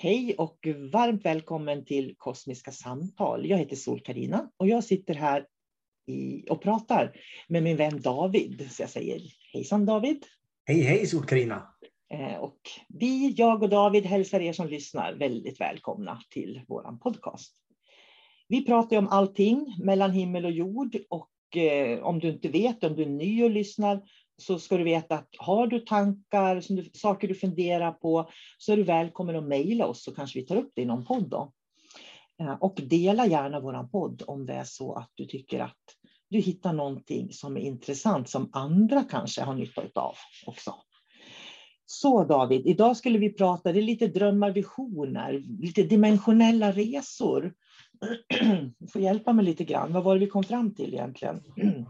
Hej och varmt välkommen till Kosmiska samtal. Jag heter sol karina och jag sitter här i, och pratar med min vän David. Så jag säger hejsan David. Hej hej sol karina eh, Och vi, jag och David hälsar er som lyssnar väldigt välkomna till vår podcast. Vi pratar om allting mellan himmel och jord och eh, om du inte vet, om du är ny och lyssnar, så ska du veta att har du tankar, som du, saker du funderar på, så är du välkommen att mejla oss så kanske vi tar upp det i någon podd. Då. Eh, och dela gärna vår podd om det är så att du tycker att du hittar någonting som är intressant som andra kanske har nytta av också. Så David, idag skulle vi prata, det är lite drömmar, visioner, lite dimensionella resor. Du får hjälpa mig lite grann. Vad var det vi kom fram till egentligen?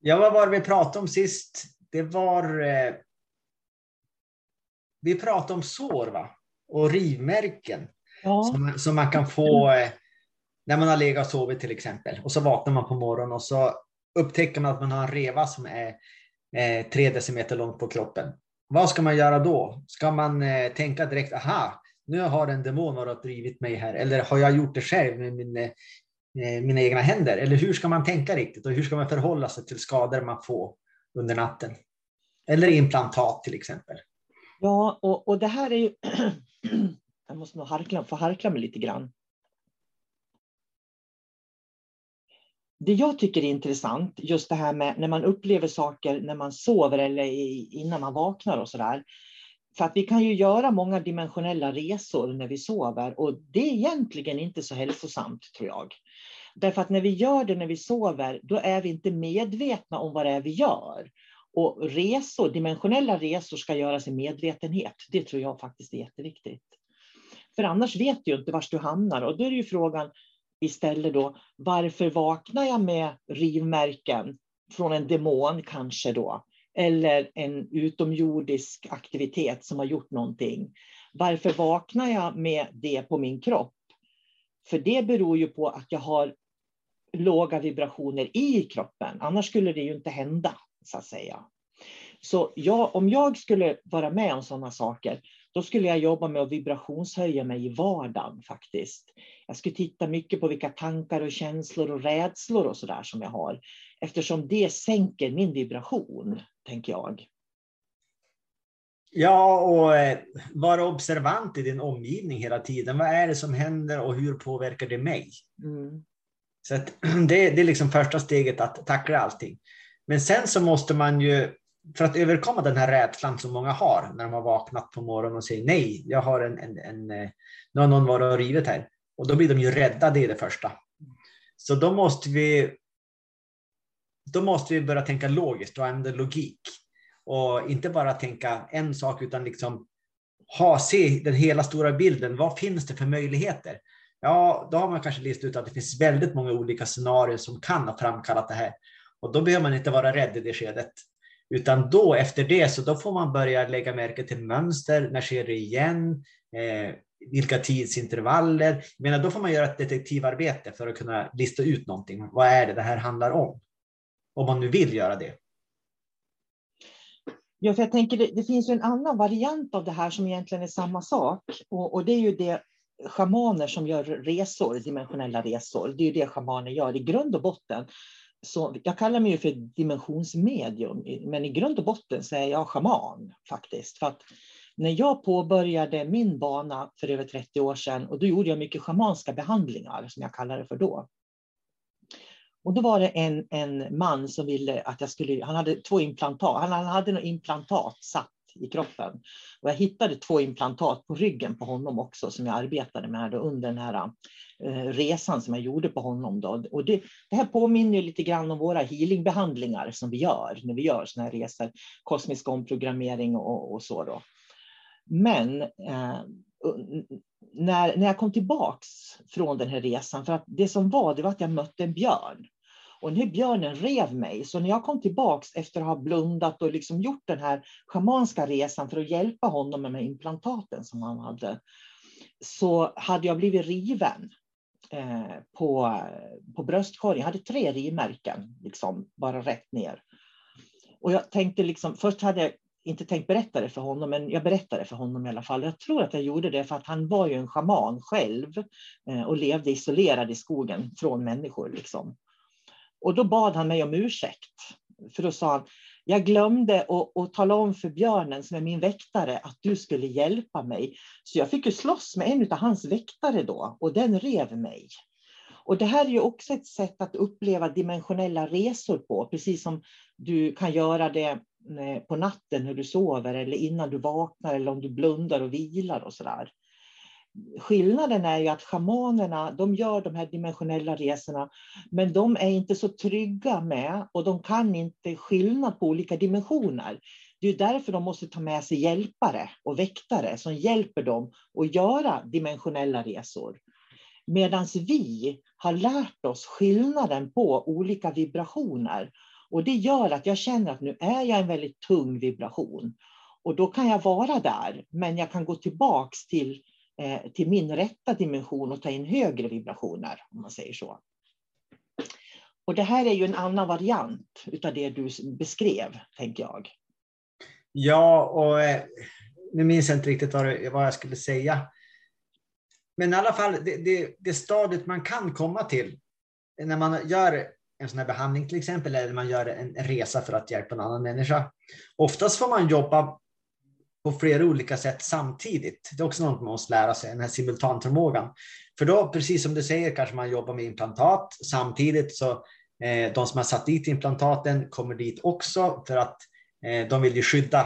Ja, vad var det vi pratade om sist? Det var... Eh, vi pratade om sår va? och rivmärken ja. som, som man kan få eh, när man har legat och sovit till exempel. Och så vaknar man på morgonen och så upptäcker man att man har en reva som är eh, tre decimeter lång på kroppen. Vad ska man göra då? Ska man eh, tänka direkt, aha, nu har en demon varit och drivit mig här, eller har jag gjort det själv med min Eh, Eh, mina egna händer? Eller hur ska man tänka riktigt och hur ska man förhålla sig till skador man får under natten? Eller implantat till exempel. Ja, och, och det här är ju... jag måste nog harkla, få harkla mig lite grann. Det jag tycker är intressant, just det här med när man upplever saker när man sover eller innan man vaknar och sådär. För att vi kan ju göra många dimensionella resor när vi sover och det är egentligen inte så hälsosamt tror jag. Därför att när vi gör det när vi sover, då är vi inte medvetna om vad det är vi gör. Och resor, dimensionella resor ska göras i medvetenhet. Det tror jag faktiskt är jätteviktigt. För annars vet du inte var du hamnar och då är det ju frågan, istället då, varför vaknar jag med rivmärken från en demon kanske då? Eller en utomjordisk aktivitet som har gjort någonting. Varför vaknar jag med det på min kropp? För det beror ju på att jag har låga vibrationer i kroppen. Annars skulle det ju inte hända, så att säga. Så jag, om jag skulle vara med om sådana saker, då skulle jag jobba med att vibrationshöja mig i vardagen faktiskt. Jag skulle titta mycket på vilka tankar och känslor och rädslor och sådär som jag har. Eftersom det sänker min vibration, tänker jag. Ja, och eh, vara observant i din omgivning hela tiden. Vad är det som händer och hur påverkar det mig? Mm. Så det, det är liksom första steget att tackla allting. Men sen så måste man ju, för att överkomma den här rädslan som många har när de har vaknat på morgonen och säger nej, jag har en, en, en eh, nu har någon varit och rivit här. Och då blir de ju rädda, det är det första. Så då måste vi, då måste vi börja tänka logiskt och använda logik. Och inte bara tänka en sak utan liksom ha, se den hela stora bilden. Vad finns det för möjligheter? Ja, då har man kanske listat ut att det finns väldigt många olika scenarier som kan ha framkallat det här. Och då behöver man inte vara rädd i det skedet. Utan då efter det så då får man börja lägga märke till mönster. När sker det igen? Eh, vilka tidsintervaller? Jag menar, då får man göra ett detektivarbete för att kunna lista ut någonting. Vad är det det här handlar om? Om man nu vill göra det. Ja, för jag tänker det, det finns en annan variant av det här som egentligen är samma sak. Och, och det är ju det schamaner som gör resor, dimensionella resor. Det är ju det schamaner gör i grund och botten. Så jag kallar mig ju för dimensionsmedium, men i grund och botten så är jag schaman faktiskt. För att när jag påbörjade min bana för över 30 år sedan, och då gjorde jag mycket schamanska behandlingar, som jag kallar det för då. Och då var det en, en man som ville att jag skulle, han hade två implantat, han hade något implantat satt i kroppen. Och jag hittade två implantat på ryggen på honom också som jag arbetade med under den här eh, resan som jag gjorde på honom. Då. Och det, det här påminner lite grann om våra healingbehandlingar som vi gör när vi gör sådana här resor, kosmisk omprogrammering och, och så. Då. Men eh, när, när jag kom tillbaks från den här resan, för att det som var, det var att jag mötte en björn. Och nu björnen rev mig. Så när jag kom tillbaks efter att ha blundat och liksom gjort den här schamanska resan för att hjälpa honom med de implantaten som han hade, så hade jag blivit riven eh, på, på bröstkorgen. Jag hade tre rivmärken, liksom, bara rätt ner. Och jag tänkte liksom, först hade jag inte tänkt berätta det för honom, men jag berättade för honom i alla fall. Jag tror att jag gjorde det för att han var ju en schaman själv eh, och levde isolerad i skogen från människor. Liksom. Och då bad han mig om ursäkt. För då sa han, jag glömde att, att tala om för björnen som är min väktare att du skulle hjälpa mig. Så jag fick ju slåss med en av hans väktare då och den rev mig. Och det här är ju också ett sätt att uppleva dimensionella resor på, precis som du kan göra det eh, på natten när du sover eller innan du vaknar eller om du blundar och vilar och sådär skillnaden är ju att schamanerna, de gör de här dimensionella resorna, men de är inte så trygga med och de kan inte skillnad på olika dimensioner. Det är därför de måste ta med sig hjälpare och väktare som hjälper dem att göra dimensionella resor. Medan vi har lärt oss skillnaden på olika vibrationer. Och det gör att jag känner att nu är jag en väldigt tung vibration. Och då kan jag vara där, men jag kan gå tillbaks till Eh, till min rätta dimension och ta in högre vibrationer, om man säger så. Och det här är ju en annan variant utav det du beskrev, tänker jag. Ja, och eh, nu minns jag inte riktigt vad, vad jag skulle säga. Men i alla fall, det, det, det stadiet man kan komma till eh, när man gör en sån här behandling till exempel, eller man gör en resa för att hjälpa en annan människa. Oftast får man jobba på flera olika sätt samtidigt. Det är också något man måste lära sig, den här simultanförmågan. För då, precis som du säger, kanske man jobbar med implantat samtidigt så eh, de som har satt dit implantaten kommer dit också för att eh, de vill ju skydda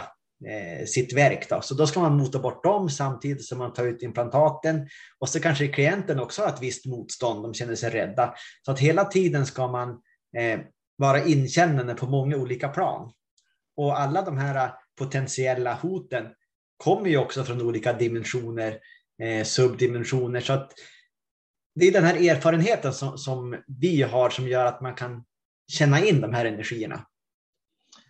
eh, sitt verk. Då. Så då ska man mota bort dem samtidigt som man tar ut implantaten. Och så kanske klienten också har ett visst motstånd, de känner sig rädda. Så att hela tiden ska man eh, vara inkännande på många olika plan. Och alla de här potentiella hoten kommer ju också från olika dimensioner, eh, subdimensioner. Så att det är den här erfarenheten som, som vi har som gör att man kan känna in de här energierna.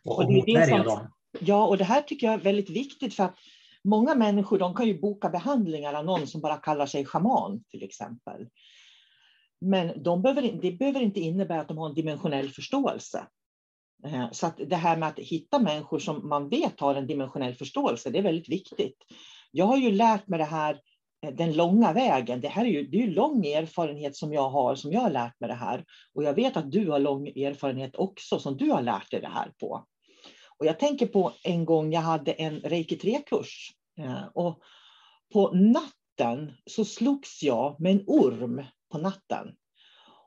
Och, och är det som, Ja, och det här tycker jag är väldigt viktigt för att många människor de kan ju boka behandlingar av någon som bara kallar sig schaman till exempel. Men de behöver, det behöver inte innebära att de har en dimensionell förståelse. Eh, så att det här med att hitta människor som man vet har en dimensionell förståelse, det är väldigt viktigt. Jag har ju lärt mig det här eh, den långa vägen. Det här är ju, det är ju lång erfarenhet som jag har, som jag har lärt mig det här. Och jag vet att du har lång erfarenhet också, som du har lärt dig det här på. Och jag tänker på en gång jag hade en reiki 3-kurs. Eh, och på natten så slogs jag med en orm på natten.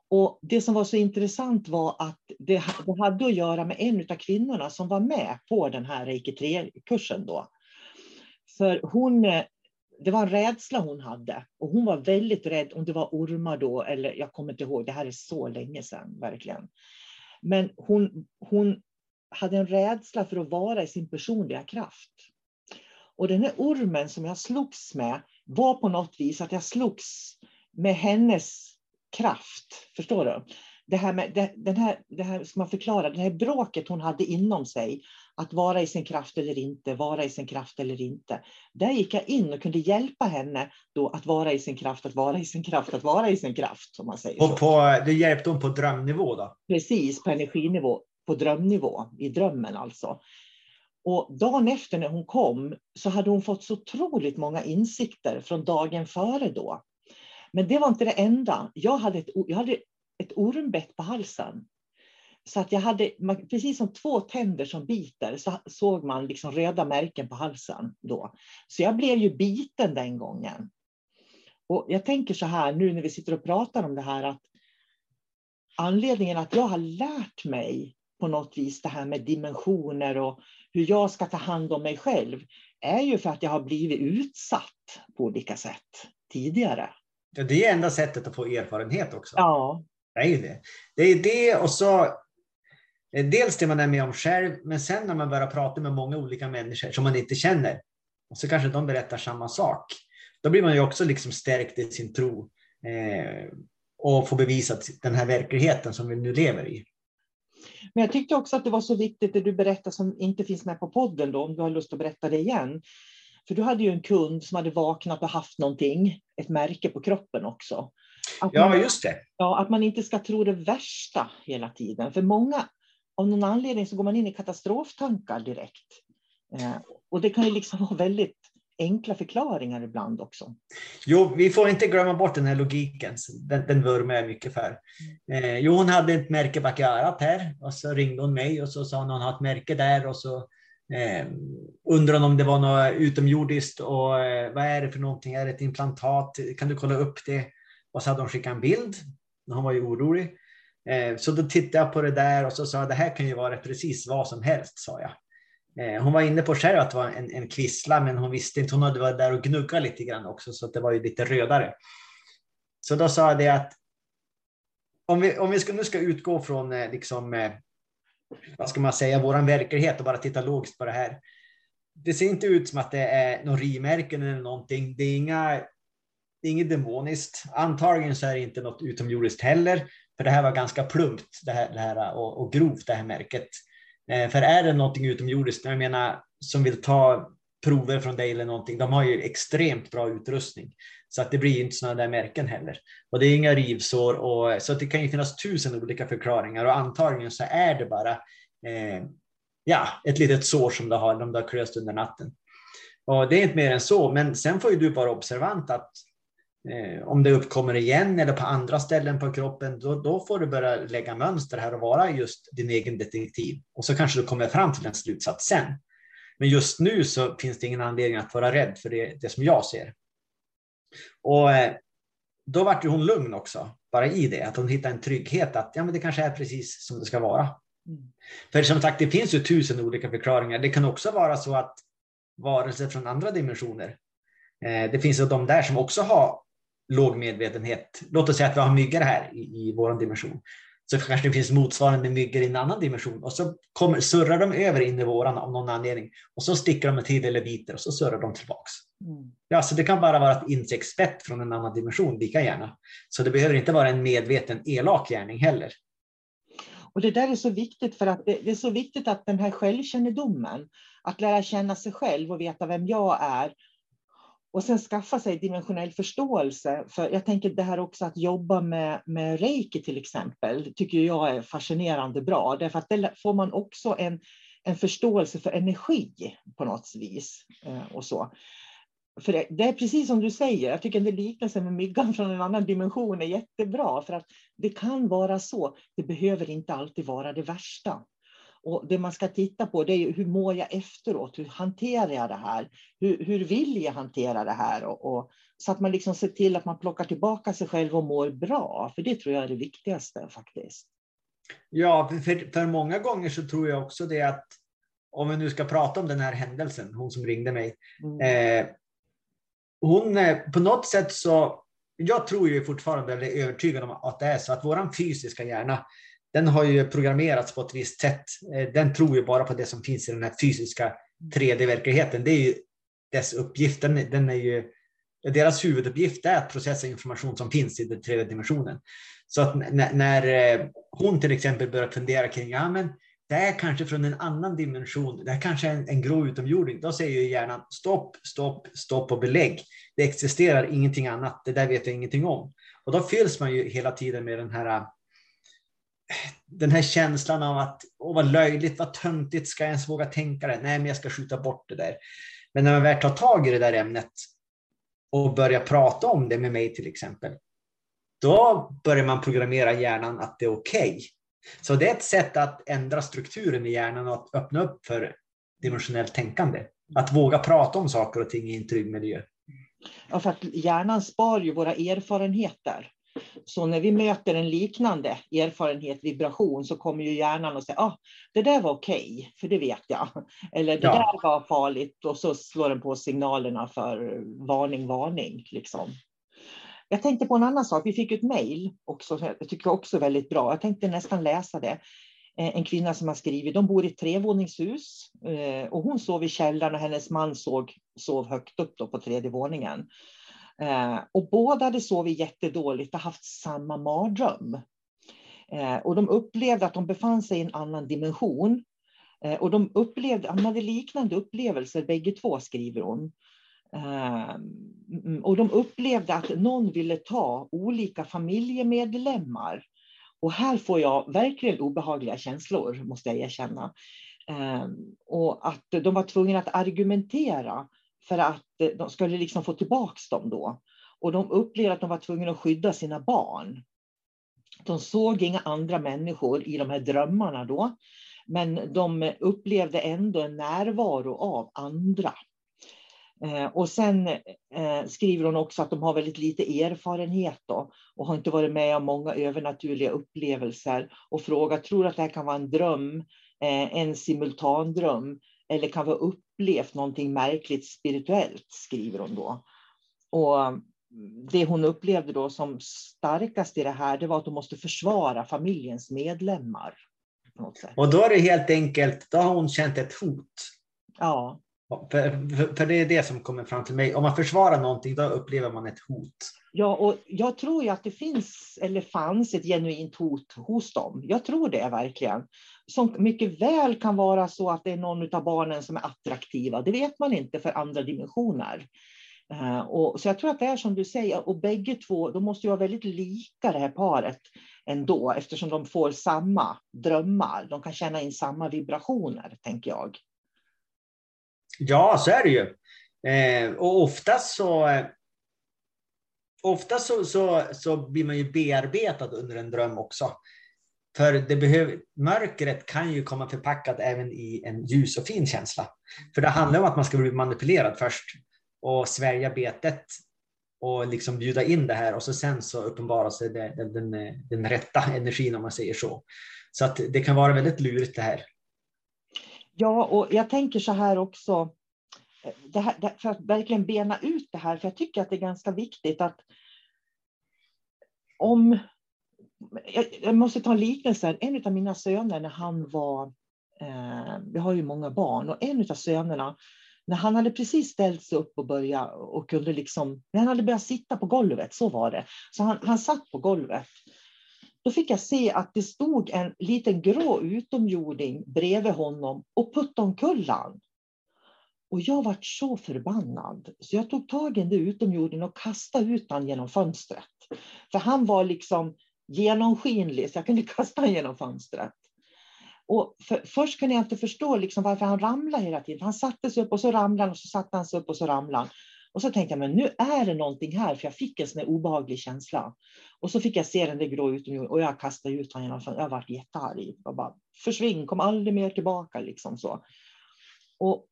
Och det som var så intressant var att det, det hade att göra med en av kvinnorna som var med på den här reiki 3-kursen då. För hon, eh, det var en rädsla hon hade och hon var väldigt rädd om det var ormar då, eller jag kommer inte ihåg, det här är så länge sedan verkligen. Men hon, hon hade en rädsla för att vara i sin personliga kraft. Och den här ormen som jag slogs med var på något vis att jag slogs med hennes kraft. Förstår du? Det här, med, det, den här, det här ska man förklara, det här bråket hon hade inom sig, att vara i sin kraft eller inte, vara i sin kraft eller inte. Där gick jag in och kunde hjälpa henne då att vara i sin kraft, att vara i sin kraft, att vara i sin kraft. Om man säger och på, det hjälpte hon på drömnivå då? Precis, på energinivå, på drömnivå, i drömmen alltså. Och dagen efter när hon kom så hade hon fått så otroligt många insikter från dagen före då. Men det var inte det enda. Jag hade ett, jag hade ett ormbett på halsen. Så att jag hade, precis som två tänder som biter, så såg man liksom röda märken på halsen då. Så jag blev ju biten den gången. Och jag tänker så här nu när vi sitter och pratar om det här att anledningen att jag har lärt mig på något vis det här med dimensioner och hur jag ska ta hand om mig själv är ju för att jag har blivit utsatt på olika sätt tidigare. Ja, det är enda sättet att få erfarenhet också. Ja. Det är det. Det är det och så eh, dels det man är med om själv, men sen när man börjar prata med många olika människor som man inte känner, och så kanske de berättar samma sak. Då blir man ju också liksom stärkt i sin tro eh, och får bevisat den här verkligheten som vi nu lever i. Men jag tyckte också att det var så viktigt det du berättade som inte finns med på podden då, om du har lust att berätta det igen. För du hade ju en kund som hade vaknat och haft någonting, ett märke på kroppen också. Att ja, man, just det. Ja, att man inte ska tro det värsta hela tiden. För många, av någon anledning så går man in i katastroftankar direkt. Eh, och det kan ju liksom vara väldigt enkla förklaringar ibland också. Jo, vi får inte glömma bort den här logiken. Den, den vurmar jag mycket för. Eh, jo, hon hade ett märke bak i örat här och så ringde hon mig och så sa hon att hon har ett märke där och så eh, undrade hon om det var något utomjordiskt och eh, vad är det för någonting? Är det ett implantat? Kan du kolla upp det? Och så hade hon skickat en bild. Hon var ju orolig. Eh, så då tittade jag på det där och så sa jag det här kan ju vara precis vad som helst, sa jag. Eh, hon var inne på själv att det var en, en kvissla, men hon visste inte. Hon hade varit där och gnuggat lite grann också, så det var ju lite rödare. Så då sa jag det att om vi, om vi ska, nu ska utgå från eh, liksom, eh, vad ska man säga, våran verklighet och bara titta logiskt på det här. Det ser inte ut som att det är några rimärken eller någonting. Det är inga det är inget demoniskt. Antagligen så är det inte något utomjordiskt heller, för det här var ganska plumpt det här, det här och, och grovt det här märket. Eh, för är det någonting utomjordiskt, jag menar som vill ta prover från dig eller någonting, de har ju extremt bra utrustning. Så att det blir inte sådana där märken heller. Och det är inga rivsår, och, så att det kan ju finnas tusen olika förklaringar och antagligen så är det bara eh, ja, ett litet sår som du har, om du har klöst under natten. Och det är inte mer än så, men sen får ju du vara observant att eh, om det uppkommer igen eller på andra ställen på kroppen, då, då får du börja lägga mönster här och vara just din egen detektiv. Och så kanske du kommer fram till en slutsats sen. Men just nu så finns det ingen anledning att vara rädd för det, det som jag ser. Och eh, då vart ju hon lugn också, bara i det, att hon hittade en trygghet att ja, men det kanske är precis som det ska vara. Mm. För som sagt, det finns ju tusen olika förklaringar. Det kan också vara så att varelser från andra dimensioner, eh, det finns ju de där som också har låg medvetenhet. Låt oss säga att vi har myggor här i, i vår dimension. Så kanske det finns motsvarande myggor i en annan dimension och så kommer, surrar de över in i våran av någon anledning och så sticker de till eller biter och så surrar de tillbaks. Mm. Ja, så det kan bara vara ett insektsbett från en annan dimension lika gärna. Så det behöver inte vara en medveten elak gärning heller. Och det där är så viktigt för att det är så viktigt att den här självkännedomen, att lära känna sig själv och veta vem jag är och sen skaffa sig dimensionell förståelse. För jag tänker det här också att jobba med, med reiki till exempel, tycker jag är fascinerande bra. Därför att där får man också en, en förståelse för energi på något vis. Eh, och så. För det, det, är precis som du säger, jag tycker liknelsen med myggan från en annan dimension är jättebra. För att det kan vara så, det behöver inte alltid vara det värsta. Och det man ska titta på det är hur mår jag efteråt? Hur hanterar jag det här? Hur, hur vill jag hantera det här? Och, och, så att man liksom ser till att man plockar tillbaka sig själv och mår bra. För det tror jag är det viktigaste faktiskt. Ja, för, för många gånger så tror jag också det att om vi nu ska prata om den här händelsen, hon som ringde mig. Mm. Eh, hon eh, på något sätt så, jag tror ju fortfarande, eller är övertygad om att det är så att våran fysiska hjärna den har ju programmerats på ett visst sätt. Eh, den tror ju bara på det som finns i den här fysiska 3D-verkligheten. Det är ju dess uppgift. Den, den är ju, deras huvuduppgift är att processa information som finns i den tredje dimensionen. Så att när, eh, hon till exempel börjar fundera kring, ja men det är kanske från en annan dimension, det är kanske en, en grå utomjording, då säger ju hjärnan stopp, stopp, stopp och belägg. Det existerar ingenting annat, det där vet jag ingenting om. Och då fylls man ju hela tiden med den här den här känslan av att åh, vad löjligt, vad töntigt, ska jag ens våga tänka det? Nej, men jag ska skjuta bort det där. Men när man väl tar tag i det där ämnet och börjar prata om det med mig till exempel, då börjar man programmera hjärnan att det är okej. Okay. Så det är ett sätt att ändra strukturen i hjärnan och att öppna upp för dimensionellt tänkande. Att våga prata om saker och ting i en trygg miljö. Ja, för att hjärnan spar ju våra erfarenheter. Så när vi möter en liknande erfarenhet, vibration, så kommer ju hjärnan att säga, ah, det där var okej, okay, för det vet jag. Eller det ja. där var farligt och så slår den på signalerna för varning, varning. Liksom. Jag tänkte på en annan sak. Vi fick ett mejl också, jag tycker också väldigt bra. Jag tänkte nästan läsa det. Eh, en kvinna som har skrivit, de bor i ett trevåningshus eh, och hon sov i källaren och hennes man såg, sov högt upp på tredje våningen. Eh, och båda hade sovit jättedåligt och haft samma mardröm. Eh, och de upplevde att de befann sig i en annan dimension. Eh, och de, upplevde, de hade liknande upplevelser bägge två, skriver hon. Eh, mm, och de upplevde att någon ville ta olika familjemedlemmar. Och här får jag verkligen obehagliga känslor, måste jag erkänna. Eh, och att de var tvungna att argumentera för att eh, de skulle liksom få tillbaka dem då. Och de upplevde att de var tvungna att skydda sina barn. De såg inga andra människor i de här drömmarna då, men de upplevde ändå en närvaro av andra. Eh, och sen eh, skriver hon också att de har väldigt lite erfarenhet då, och har inte varit med om många övernaturliga upplevelser och frågar, tror att det här kan vara en dröm, en simultandröm, eller kan ha upplevt någonting märkligt spirituellt, skriver hon då. Och det hon upplevde då som starkast i det här, det var att hon måste försvara familjens medlemmar. Och då är det helt enkelt, då har hon känt ett hot. Ja. För, för, för, det är det som kommer fram till mig. Om man försvarar någonting, då upplever man ett hot. Ja, och jag tror ju att det finns, eller fanns, ett genuint hot hos dem. Jag tror det verkligen som mycket väl kan vara så att det är någon av barnen som är attraktiva. Det vet man inte för andra dimensioner. Eh, och, så jag tror att det är som du säger, och bägge två, de måste ju vara väldigt lika det här paret ändå, eftersom de får samma drömmar. De kan känna in samma vibrationer, tänker jag. Ja, så är det ju. Eh, och oftast så, eh, Oftast så, så, så blir man ju bearbetad under en dröm också. För det behöver, mörkret kan ju komma förpackat även i en ljus och fin känsla. För det handlar om att man ska bli manipulerad först och svälja betet och liksom bjuda in det här och så sen så uppenbarar sig det, den, den, den rätta energin om man säger så. Så att det kan vara väldigt lurigt det här. Ja, och jag tänker så här också, eh, det här, för att verkligen bena ut det här, för jag tycker att det är ganska viktigt att om jag, jag, måste ta en liknelse. En av mina söner när han var, eh, vi har ju många barn, och en av sönerna, när han hade precis ställt sig upp och börjat och kunde liksom, när han hade börjat sitta på golvet, så var det. Så han, han satt på golvet. Då fick jag se att det stod en liten grå utomjording bredvid honom och puttade omkull. Och jag var så förbannad, så jag tog tag i den utomjordingen och kastade ut honom genom fönstret. För han var liksom genomskinlig, så jag kunde kasta honom genom fönstret. Och för, först kunde jag inte förstå liksom varför han ramlade hela tiden. Han satte sig upp och så ramlade han och så satte han sig upp och så ramlade han. Och så tänkte jag, men nu är det någonting här, för jag fick en sån obehaglig känsla. Och så fick jag se den där grå utomjordingen och jag kastade ut honom genom fönstret. Jag var jättearg. Jag bara, försvinn, kom aldrig mer tillbaka. Liksom så. Och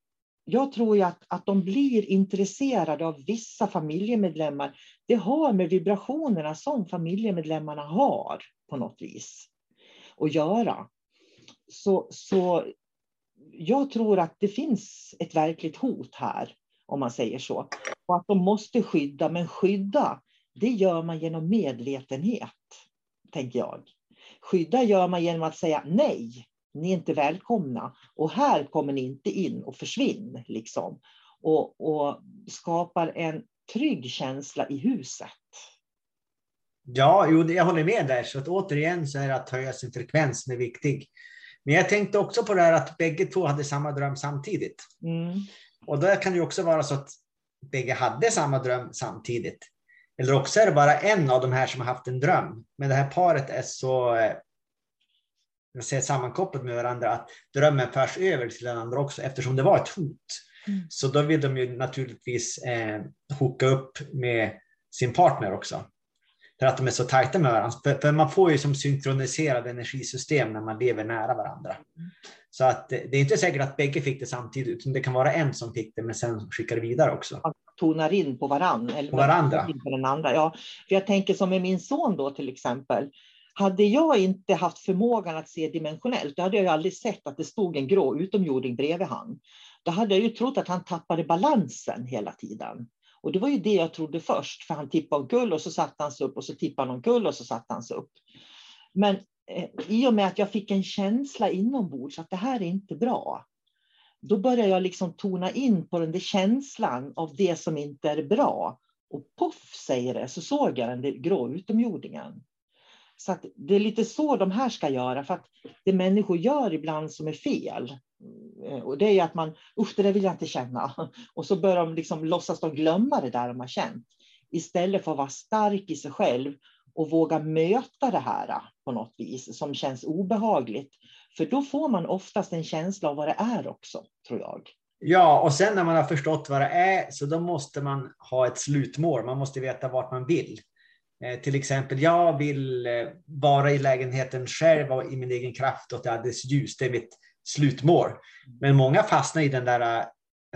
jag tror ju att, att de blir intresserade av vissa familjemedlemmar. Det har med vibrationerna som familjemedlemmarna har på något vis att göra. Så, så jag tror att det finns ett verkligt hot här, om man säger så. Och att de måste skydda, men skydda, det gör man genom medvetenhet, tänker jag. Skydda gör man genom att säga nej, ni är inte välkomna och här kommer ni inte in och försvinn. Liksom. Och, och skapar en trygg känsla i huset. Ja, jo, jag håller med där. Så att återigen så är det att höja sin frekvens som är viktig. Men jag tänkte också på det här att bägge två hade samma dröm samtidigt. Mm. Och då kan det också vara så att bägge hade samma dröm samtidigt. Eller också är det bara en av de här som har haft en dröm. Men det här paret är så eh, jag säger, sammankopplat med varandra att drömmen förs över till den andra också eftersom det var ett hot. Mm. Så då vill de ju naturligtvis eh, hooka upp med sin partner också. För att de är så tajta med varandra. För, för, man får ju som synkroniserade energisystem när man lever nära varandra. Mm. Så att det är inte säkert att bägge fick det samtidigt, utan det kan vara en som fick det men sen skickar vidare också. Tonar in på varandra. Eller på varandra. På den andra. Ja, för jag tänker som med min son då till exempel. Hade jag inte haft förmågan att se dimensionellt, då hade jag aldrig sett att det stod en grå utomjording bredvid han. Då hade jag ju trott att han tappade balansen hela tiden. Och det var ju det jag trodde först, för han tippade omkull och så satte han sig upp och så tippade han omkull och så satte han sig upp. Men eh, i och med att jag fick en känsla inombords att det här är inte bra, då börjar jag liksom tona in på den där känslan av det som inte är bra. Och poff säger det, så såg jag den där grå utomjordingen. Så det är lite så de här ska göra, för att det människor gör ibland som är fel, eh, och det är att man, usch det där vill jag inte känna. Och så börjar de liksom låtsas de glömma det där de har känt. Istället för att vara stark i sig själv och våga möta det här eh, på något vis som känns obehagligt. För då får man oftast en känsla av vad det är också, tror jag. Ja, och sen när man har förstått vad det är, så då måste man ha ett slutmål. Man måste veta vart man vill. Eh, till exempel, jag vill eh, vara i lägenheten själv och i min egen kraft och det är alldeles ljus. Det är mitt slutmål. Men många fastnar i den där eh,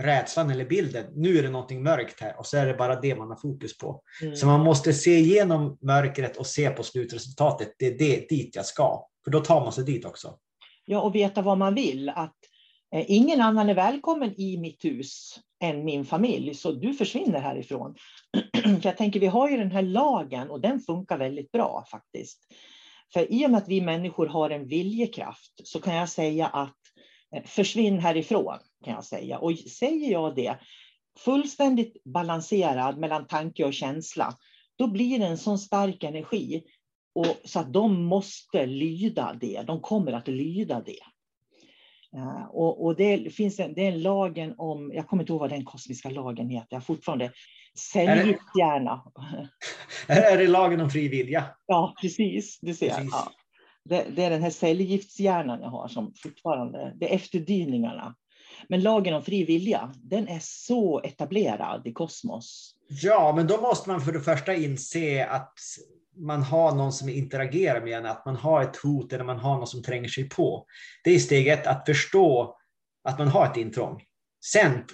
rädslan eller bilden. Nu är det någonting mörkt här och så är det bara det man har fokus på. Mm. Så man måste se igenom mörkret och se på slutresultatet. Det är det, dit jag ska. För då tar man sig dit också. Ja, och veta vad man vill. Att eh, ingen annan är välkommen i mitt hus än min familj, så du försvinner härifrån. För jag tänker, vi har ju den här lagen och den funkar väldigt bra faktiskt. För i och med att vi människor har en viljekraft så kan jag säga att eh, försvinn härifrån, kan jag säga. Och säger jag det fullständigt balanserad mellan tanke och känsla, då blir det en sån stark energi och så att de måste lyda det. De kommer att lyda det. Uh, och, och, det finns en, det är lagen om, jag kommer inte ihåg vad den kosmiska lagen heter, jag fortfarande cellgiftsgärna. Är det lagen om fri vilja? Ja, precis. Du ser. Precis. Ja. Det, det, är den här cellgiftshjärnan jag har som fortfarande, det är efterdyningarna. Men lagen om fri vilja, den är så etablerad i kosmos. Ja, men då måste man för det första inse att man har någon som interagerar med en, att man har ett hot eller man har någon som tränger sig på. Det är steg ett, att förstå att man har ett intrång. Sen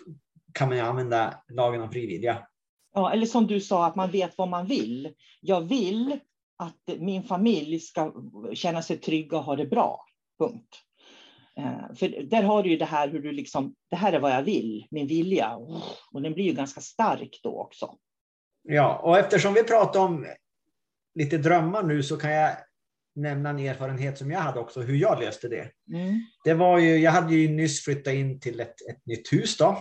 kan man ju använda lagen om frivilliga. Ja, eller som du sa, att man vet vad man vill. Jag vill att min familj ska känna sig trygga och ha det bra. Punkt. Eh, för där har du ju det här hur du liksom, det här är vad jag vill, min vilja. Och den blir ju ganska stark då också. Ja, och eftersom vi pratar om lite drömmar nu så kan jag nämna en erfarenhet som jag hade också, hur jag löste det. Mm. Det var ju, jag hade ju nyss flyttat in till ett, ett nytt hus då.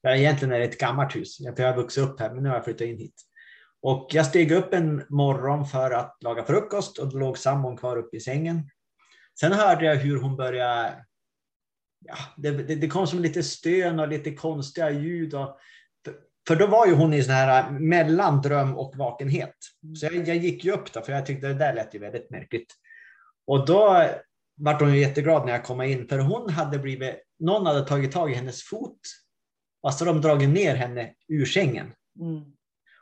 Ja, egentligen är det ett gammalt hus, för jag har vuxit upp här, men nu har jag flyttat in hit. Och jag steg upp en morgon för att laga frukost och då låg sambon kvar uppe i sängen. Sen hörde jag hur hon började ja, det, det, det, kom som lite stön och lite konstiga ljud. Och, för, då var ju hon i sån här mellan dröm och vakenhet. Så jag, jag gick ju upp då, för jag tyckte det där lät ju väldigt märkligt. Och då vart hon ju jätteglad när jag kom in, för hon hade blivit, någon hade tagit tag i hennes fot, alltså de dragit ner henne ur sängen. Mm.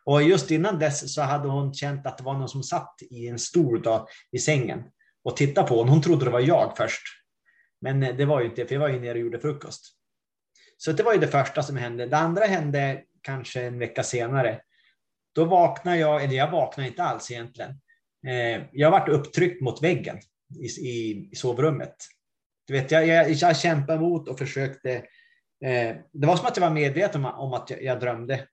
Och just innan dess så hade hon känt att det var någon som satt i en stol då, i sängen och tittade på henne. Hon trodde det var jag först. Men det var ju inte för jag var ju nere och gjorde frukost. Så det var ju det första som hände. Det andra hände kanske en vecka senare. Då vaknade jag, eller jag vaknade inte alls egentligen. Eh, jag varit upptryckt mot väggen i, i, sovrummet. Du vet, jag, jag, jag kämpade emot och försökte. Eh, det var som att jag var medveten om, om att jag, jag, drömde.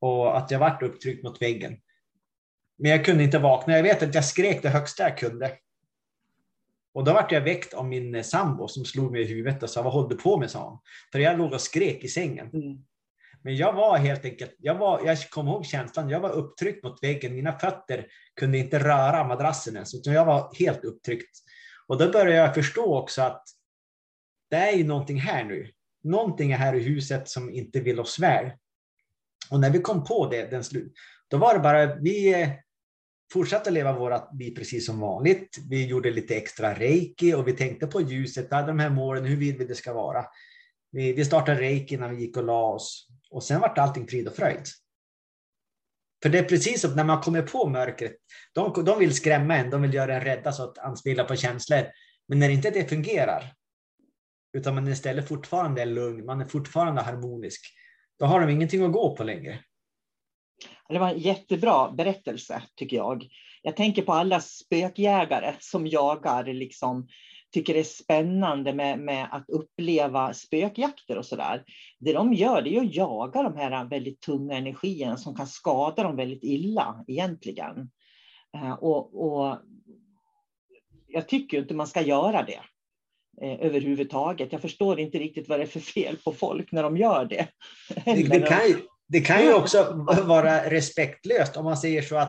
Och att jag varit upptryckt mot väggen. Men jag kunde inte vakna. Jag vet att jag skrek det högsta jag kunde. Och då vart jag väckt av min sambo som slog mig i huvudet och sa vad håller du på med? sa hon. För jag låg och skrek i sängen. Mm. Men jag var helt enkelt, jag, var, jag kommer ihåg känslan, jag var upptryckt mot väggen. Mina fötter kunde inte röra madrassen ens, utan jag var helt upptryckt. Och då började jag förstå också att det är ju någonting här nu. Någonting är här i huset som inte vill oss väl. Och när vi kom på det, den slut, då var det bara, vi eh, fortsatte leva vårt liv precis som vanligt. Vi gjorde lite extra reiki och vi tänkte på ljuset, de här målen, hur vill vi det ska vara? Vi, vi startade reiki när vi gick och la oss och sen vart allting frid och fröjd. För det är precis som när man kommer på mörkret. De, de vill skrämma en, de vill göra en rädda så att anspela på känslor. Men när inte det fungerar, utan man istället fortfarande är lugn, man är fortfarande harmonisk, då har de ingenting att gå på längre. Det var en jättebra berättelse tycker jag. Jag tänker på alla spökjägare som jagar, liksom, tycker det är spännande med, med att uppleva spökjakter och sådär. Det de gör det är att jaga de här väldigt tunga energierna som kan skada dem väldigt illa egentligen. Eh, och, och jag tycker inte man ska göra det eh, överhuvudtaget. Jag förstår inte riktigt vad det är för fel på folk när de gör det. Det, det kan, ju, det kan ju också vara respektlöst om man säger så att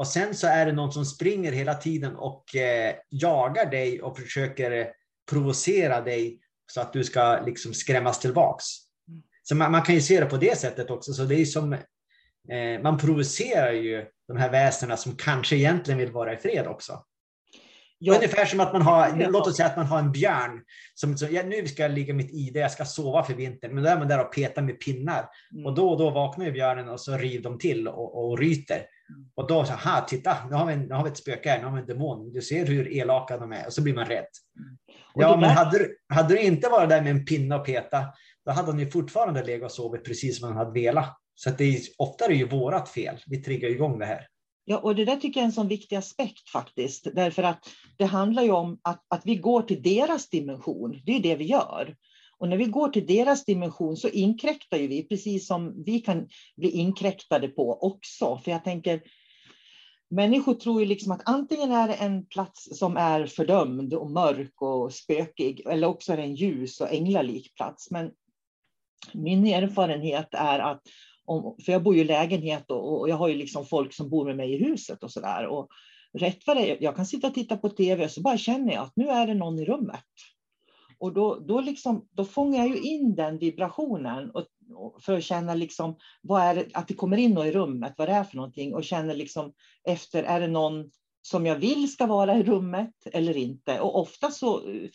Och sen så är det någon som springer hela tiden och eh, jagar dig och försöker eh, provocera dig så att du ska liksom skrämmas tillbaks. Så man, man kan ju se det på det sättet också. Så det är som, eh, man provocerar ju de här väsena som kanske egentligen vill vara i fred också. Ja. Ungefär som att man har, låt oss säga att man har en björn. Som, så, ja, nu ska jag ligga mitt i det, jag ska sova för vintern. Men då är man där och petar med pinnar. Mm. Och då och då vaknar björnen och så river de till och, och ryter. Och då så här, titta, nu har, vi, nu har vi ett spöke här, nu har vi en demon. Du ser hur elaka de är och så blir man rädd. Mm. Ja, men hade, du, hade du inte varit där med en pinne och peta, då hade han ju fortfarande legat och sovit precis som han hade velat. Så att det är, ofta är det ju vårat fel. Vi triggar igång det här. Ja, och det där tycker jag är en sån viktig aspekt faktiskt, därför att det handlar ju om att, att vi går till deras dimension. Det är det vi gör. Och när vi går till deras dimension så inkräktar ju vi, precis som vi kan bli inkräktade på också. För jag tänker, människor tror ju liksom att antingen är det en plats som är fördömd och mörk och spökig, eller också är det en ljus och änglalik plats. Men min erfarenhet är att, om, för jag bor ju i lägenhet och, och jag har ju liksom folk som bor med mig i huset och sådär. Rätt vad det är, jag kan sitta och titta på tv och så bara känner jag att nu är det någon i rummet. Och då, då, liksom, då fångar jag ju in den vibrationen och, och för att känna liksom, vad är det, att det kommer in i rummet, vad det är för någonting och känner liksom efter, är det någon som jag vill ska vara i rummet eller inte? Och ofta så eh,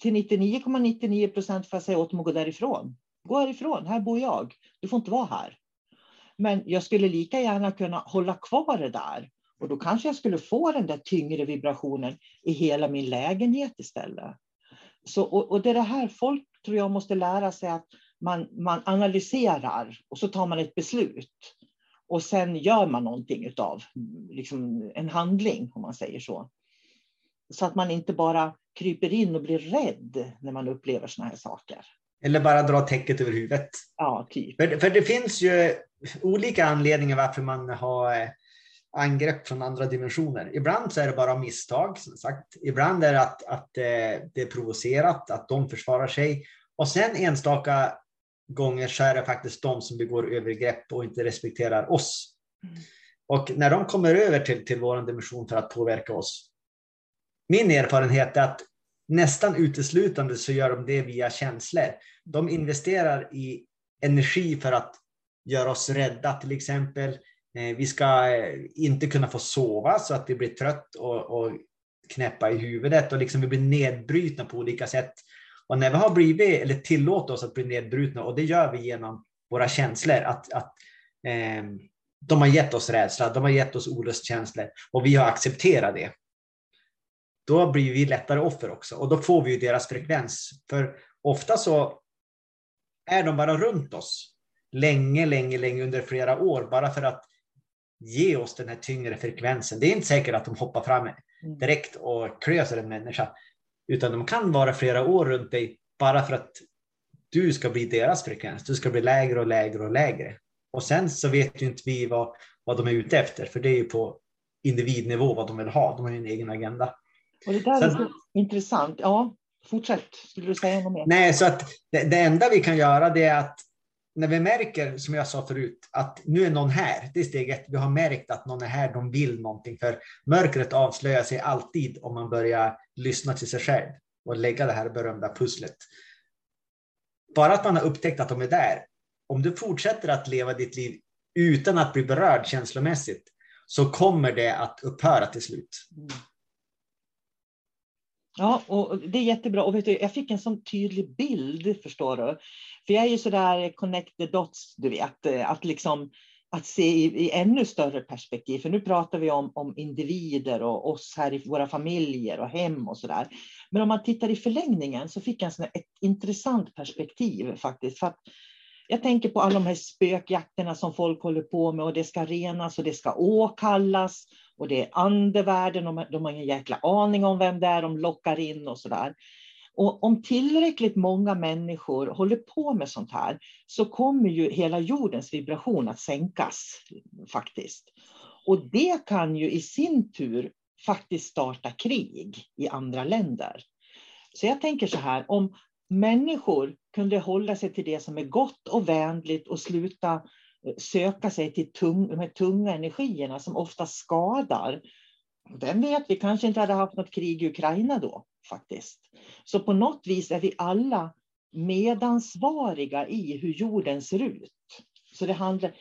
till 99,99 procent får jag säga åt dem att gå därifrån. Gå härifrån, här bor jag. Du får inte vara här. Men jag skulle lika gärna kunna hålla kvar det där. Och då kanske jag skulle få den där tyngre vibrationen i hela min lägenhet istället. Så, och, och, det är det här folk tror jag måste lära sig att man, man analyserar och så tar man ett beslut. Och sen gör man någonting av liksom en handling, om man säger så. Så att man inte bara kryper in och blir rädd när man upplever såna här saker. Eller bara dra täcket över huvudet. Ja, typ. För, för det finns ju olika anledningar varför man har eh, angrepp från andra dimensioner. Ibland så är det bara misstag, som sagt. Ibland är det att, att eh, det är provocerat, att de försvarar sig. Och sen enstaka gånger så är det faktiskt de som begår övergrepp och inte respekterar oss. Mm. Och när de kommer över till, till vår dimension för att påverka oss. Min erfarenhet är att nästan uteslutande så gör de det via känslor. De investerar i energi för att göra oss rädda till exempel. Eh, vi ska eh, inte kunna få sova så att vi blir trött och, och knäppa i huvudet och liksom vi blir nedbrutna på olika sätt. Och när vi har blivit, eller tillåter oss att bli nedbrutna, och det gör vi genom våra känslor, att, att eh, de har gett oss rädsla, de har gett oss olustkänslor och vi har accepterat det. Då blir vi lättare offer också och då får vi ju deras frekvens. För ofta så är de bara runt oss länge, länge, länge under flera år bara för att ge oss den här tyngre frekvensen. Det är inte säkert att de hoppar fram mm. direkt och klöser en människa, utan de kan vara flera år runt dig bara för att du ska bli deras frekvens. Du ska bli lägre och lägre och lägre. Och sen så vet ju inte vi vad, vad de är ute efter, för det är ju på individnivå vad de vill ha. De har ju en egen agenda. Och det där sen, är så intressant. Ja, fortsätt. Skulle du säga något mer? Nej, så att det, det enda vi kan göra det är att när vi märker, som jag sa förut, att nu är någon här, det är steg ett. Vi har märkt att någon är här, de vill någonting. För mörkret avslöjar sig alltid om man börjar lyssna till sig själv och lägga det här berömda pusslet. Bara att man har upptäckt att de är där. Om du fortsätter att leva ditt liv utan att bli berörd känslomässigt så kommer det att upphöra till slut. Mm. Ja, och det är jättebra. Och vet du, jag fick en sån tydlig bild, förstår du. För jag är ju sådär connect the dots, du vet. Eh, att liksom, att se i, i, ännu större perspektiv. För nu pratar vi om, om individer och oss här i våra familjer och hem och så där. Men om man tittar i förlängningen så fick jag en ett intressant perspektiv faktiskt. För att jag tänker på alla de här spökjakterna som folk håller på med och det ska renas och det ska åkallas och det är andevärlden, de, de har ingen jäkla aning om vem det är de lockar in och så där. Och om tillräckligt många människor håller på med sånt här så kommer ju hela jordens vibration att sänkas faktiskt. Och det kan ju i sin tur faktiskt starta krig i andra länder. Så jag tänker så här, om människor kunde hålla sig till det som är gott och vänligt och sluta söka sig till tung, de här tunga energierna som ofta skadar. Vem vet, vi kanske inte hade haft något krig i Ukraina då faktiskt. Så på något vis är vi alla medansvariga i hur jorden ser ut. Så det handlar,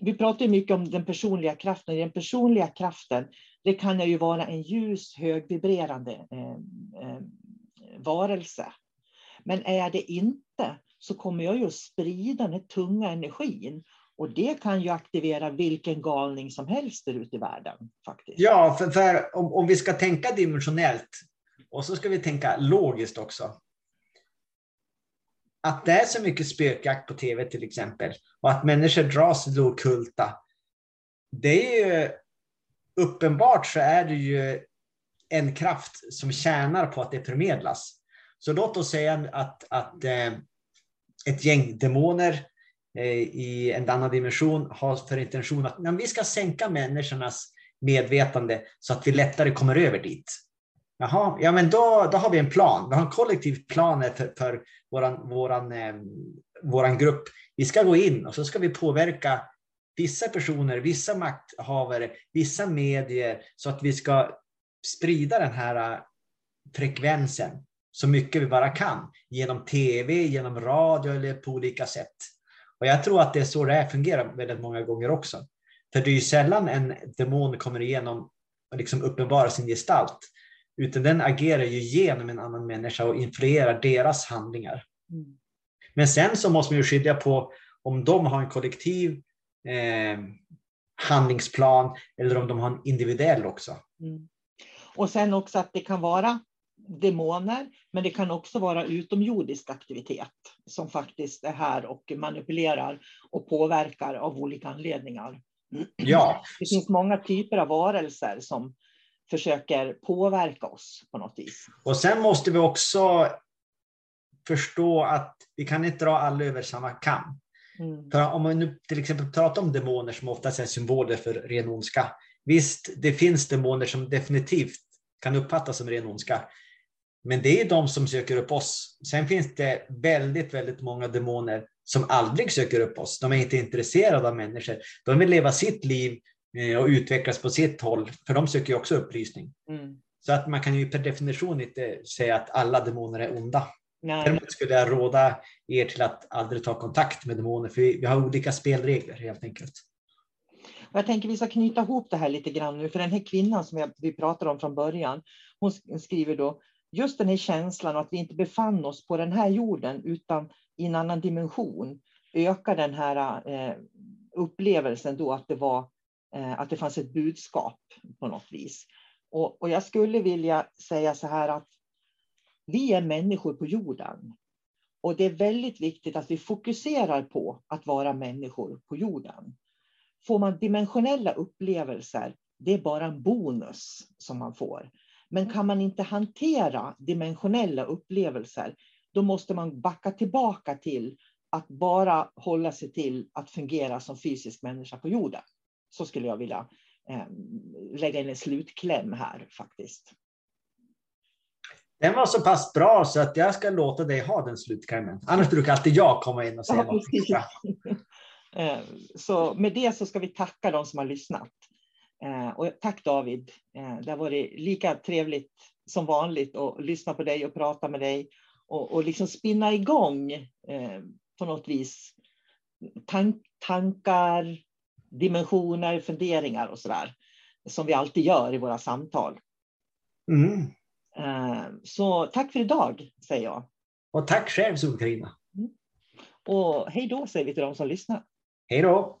vi pratar mycket om den personliga kraften. Den personliga kraften, det kan ju vara en ljus, högvibrerande eh, eh, varelse. Men är det inte så kommer jag ju att sprida den tunga energin. Och det kan ju aktivera vilken galning som helst där ute i världen. faktiskt. Ja, för, för om, om vi ska tänka dimensionellt och så ska vi tänka logiskt också. Att det är så mycket spökjakt på tv till exempel och att människor dras till det okulta. Det är ju uppenbart så är det ju en kraft som tjänar på att det förmedlas. Så låt oss säga att, att eh, ett gäng demoner Eh, i en annan dimension har för intention att men vi ska sänka människornas medvetande så att vi lättare kommer över dit. Jaha, ja men då, då har vi en plan. Vi har en kollektiv plan för, för våran, våran, eh, våran grupp. Vi ska gå in och så ska vi påverka vissa personer, vissa makthavare, vissa medier så att vi ska sprida den här eh, frekvensen så mycket vi bara kan genom tv, genom radio eller på olika sätt. Och jag tror att det är så det är, fungerar väldigt många gånger också. För det är ju sällan en demon kommer igenom och liksom uppenbarar sin gestalt utan den agerar ju genom en annan människa och influerar deras handlingar. Mm. Men sen så måste man ju skilja på om de har en kollektiv eh, handlingsplan eller om de har en individuell också. Mm. Och sen också att det kan vara demoner, men det kan också vara utomjordisk aktivitet som faktiskt är här och manipulerar och påverkar av olika anledningar. Ja. Det finns många typer av varelser som försöker påverka oss på något vis. Och sen måste vi också förstå att vi kan inte dra alla över samma kam. Mm. För om man nu till exempel pratar om demoner som oftast är symboler för ren ondska. Visst, det finns demoner som definitivt kan uppfattas som ren ondska. Men det är de som söker upp oss. Sen finns det väldigt, väldigt många demoner som aldrig söker upp oss. De är inte intresserade av människor. De vill leva sitt liv Eh, och utvecklas på sitt håll, för de söker ju också upplysning. Mm. Så att man kan ju per definition inte säga att alla demoner är onda. Nej. Däremot skulle jag råda er till att aldrig ta kontakt med demoner, för vi har olika spelregler helt enkelt. Jag tänker vi ska knyta ihop det här lite grann nu, för den här kvinnan som vi pratade om från början, hon skriver då, just den här känslan att vi inte befann oss på den här jorden utan i en annan dimension, ökar den här eh, upplevelsen då att det var Eh, att det fanns ett budskap på något vis. Och, och jag skulle vilja säga så här att vi är människor på jorden. Och det är väldigt viktigt att vi fokuserar på att vara människor på jorden. Får man dimensionella upplevelser, det är bara en bonus som man får. Men kan man inte hantera dimensionella upplevelser, då måste man backa tillbaka till att bara hålla sig till att fungera som fysisk människa på jorden. Så skulle jag vilja eh, lägga in en slutkläm här faktiskt. Den var så pass bra så att jag ska låta dig ha den slutklämmen. Annars brukar alltid jag komma in och säga ja, något. Eh, så med det så ska vi tacka de som har lyssnat. Eh, och tack David. Eh, det har varit lika trevligt som vanligt att lyssna på dig och prata med dig och, och liksom spinna igång på något vis tank, tankar, dimensioner, funderingar och så där. Som vi alltid gör i våra samtal. Mm. Eh, så tack för idag, säger jag. Och tack själv, Sol-Carina. Mm. Och hej då, säger vi till de som lyssnar. Hej då.